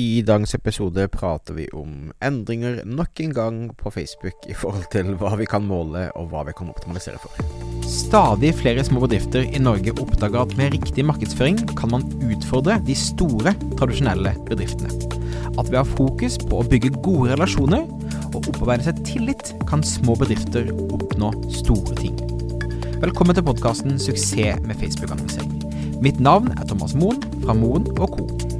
I dagens episode prater vi om endringer nok en gang på Facebook i forhold til hva vi kan måle og hva vi kan optimalisere for. Stadig flere små bedrifter i Norge oppdager at med riktig markedsføring kan man utfordre de store, tradisjonelle bedriftene. At ved å ha fokus på å bygge gode relasjoner og opparbeide seg tillit, kan små bedrifter oppnå store ting. Velkommen til podkasten 'Suksess med Facebook-annonsering'. Mitt navn er Thomas Moen fra Moen Co.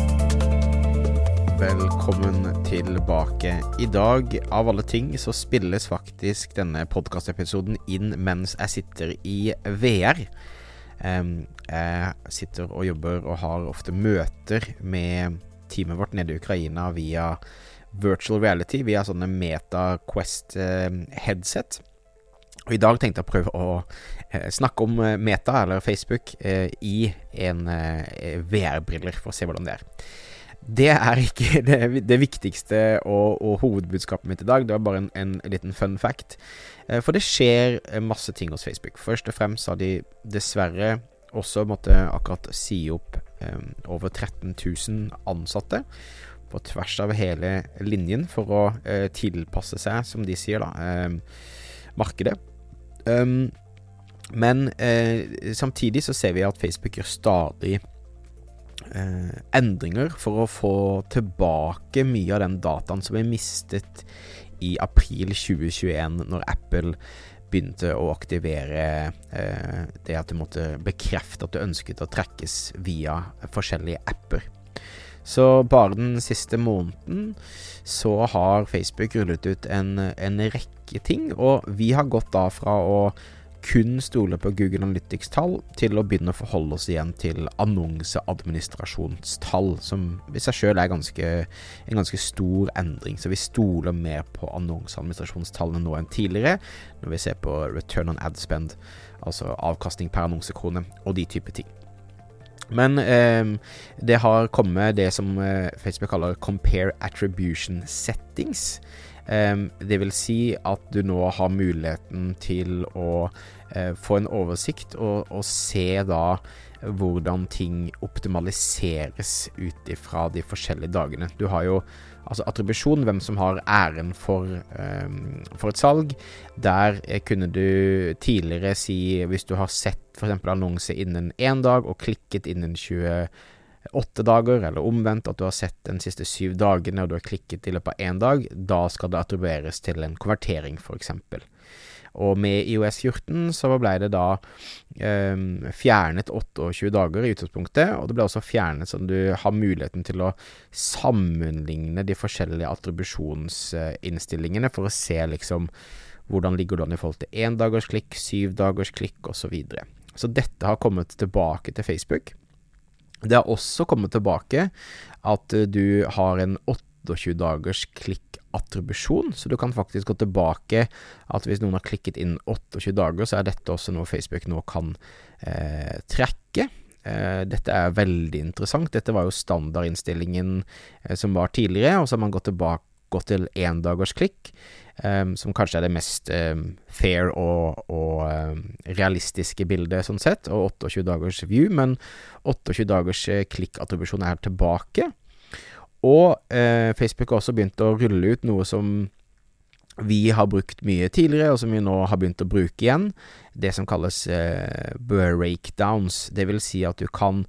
Velkommen tilbake. I dag, av alle ting, så spilles faktisk denne podkastepisoden inn mens jeg sitter i VR. Jeg sitter og jobber og har ofte møter med teamet vårt nede i Ukraina via virtual reality, via sånne Meta Quest-headset. Og I dag tenkte jeg å prøve å eh, snakke om eh, Meta, eller Facebook, eh, i en VR-briller, for å se hvordan det er. Det er ikke det, det viktigste og, og, hovedbudskapet mitt i dag. Det var bare en, en, liten fun fact. For det skjer masse ting hos Facebook. Først og fremst har de dessverre også måttet akkurat si opp um, over 13 000 ansatte på tvers av hele linjen for å uh, tilpasse seg, som de sier, da, um, markedet. Um, men uh, samtidig så ser vi at Facebook gjør stadig uh, endringer for å få tilbake mye av den dataen som er mistet i april 2021, når Apple begynte å aktivere eh, det at du måtte bekrefte at du ønsket å trekkes via forskjellige apper. Så bare den siste måneden så har Facebook rullet ut en, en rekke ting, og vi har gått da fra å kun stole på Google Analytics-tall til å begynne å forholde oss igjen til annonseadministrasjonstall, som i seg sjøl er ganske, en ganske stor endring. Så vi stoler mer på annonseadministrasjonstallene nå enn tidligere, når vi ser på return on ad spend, altså avkastning per annonsekrone, og de type ting. Men eh, det har kommet det som eh, Facebook kaller compare attribution settings. Det vil si at du nå har muligheten til å eh, få en oversikt og, og, se da hvordan ting optimaliseres ut ifra de forskjellige dagene. Du har jo altså attribusjon, hvem som har æren for, um, for et salg. Der eh, kunne du tidligere si, hvis du har sett f.eks. annonse innen én dag og klikket innen 28 dager, eller omvendt, at du har sett den siste syv dagene og du har klikket i løpet av én dag, da skal det attribueres til en konvertering, f.eks. Og med IOS 14 så ble det da eh, fjernet 28 dager i utgangspunktet, og det ble også fjernet sånn du har muligheten til å sammenligne de forskjellige attribusjonsinnstillingene for å se liksom hvordan ligger du an i forhold til én dagers klikk, syv dagers klikk osv. Så, videre. så dette har kommet tilbake til Facebook. Det har også kommet tilbake at du har en 28 dagers klikk attribusjon, så du kan faktisk gå tilbake at hvis noen har klikket inn 28 dager, så er dette også noe Facebook nå kan eh, trekke. Eh, dette er veldig interessant. Dette var jo standardinnstillingen eh, som var tidligere, og så har man gått tilbake gått til endagersklikk, um, som kanskje er det mest um, fair og, og um, realistiske bildet, sånn sett, og 28 dagers view, men 28 dagers klikkattribusjon er tilbake. Og eh, Facebook har også begynt å rulle ut noe som vi har brukt mye tidligere, og som vi nå har begynt å bruke igjen. Det som kalles eh, breakdowns. Det vil si at du kan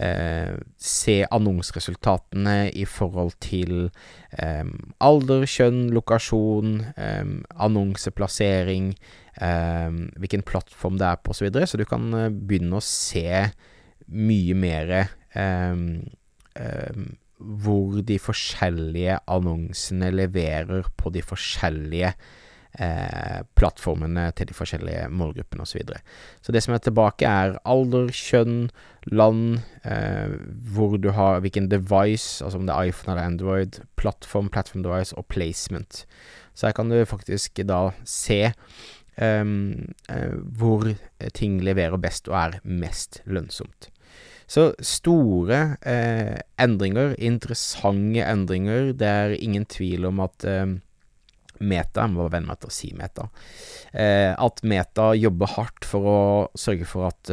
eh, se annonseresultatene i forhold til eh, alder, kjønn, lokasjon, eh, annonseplassering, eh, hvilken plattform det er på osv. Så, videre. så du kan eh, begynne å se mye mer hvor de forskjellige annonsene leverer på de forskjellige eh, plattformene til de forskjellige målgruppene osv. Så, videre. så det som er tilbake, er alder, kjønn, land, eh, hvor du har hvilken device, altså om det er iPhone eller Android, plattform, platform device og placement. Så her kan du faktisk da se um, hvor ting leverer best og er mest lønnsomt. Så store eh, endringer, interessante endringer. Det er ingen tvil om at eh, Meta, jeg må venne meg til å si Meta, at Meta jobber hardt for å sørge for at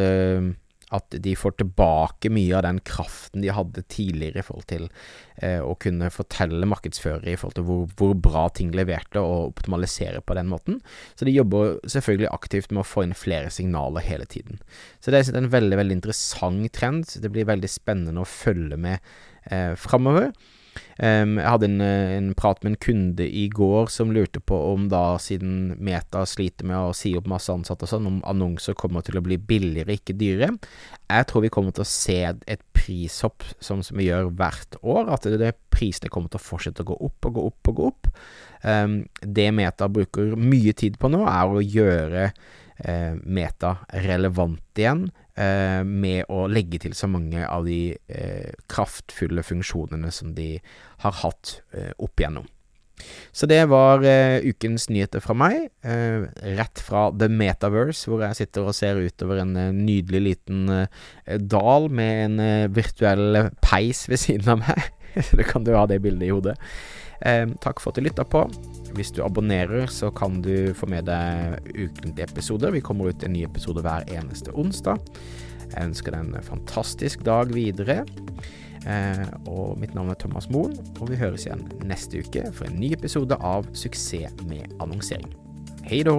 at de får tilbake mye av den kraften de hadde tidligere i forhold til eh, å kunne fortelle markedsførere i forhold til hvor, hvor, bra ting leverte, og optimalisere på den måten. Så de jobber selvfølgelig aktivt med å få inn flere signaler hele tiden. Så det er en veldig, veldig interessant trend. Det blir veldig spennende å følge med eh, framover. Um, jeg hadde en, eh, en, prat med en kunde i går som lurte på om da, siden Meta sliter med å si opp masse ansatte og sånn, om annonser kommer til å bli billigere, ikke dyrere. Jeg tror vi kommer til å se et prishopp som, som vi gjør hvert år, at det, det, prisene kommer til å fortsette å gå opp og gå opp og gå opp. Um, det Meta bruker mye tid på nå, er å gjøre uh, Meta relevant igjen eh, med å legge til så mange av de eh, kraftfulle funksjonene som de har hatt eh, opp igjennom. Så det var uh, ukens nyheter fra meg, uh, rett fra The Metaverse, hvor jeg sitter og ser utover en nydelig liten dal med en virtuell peis ved siden av meg. Så kan du ha det bildet i hodet. Takk for at du lytta på. Hvis du abonnerer, så kan du få med deg ukentlige episoder. Vi kommer ut en ny episode hver eneste onsdag. Jeg ønsker deg en fantastisk dag videre. Eh, og mitt navn er Thomas Moen, og vi høres igjen neste uke for en ny episode av Suksess med annonsering. Hei da!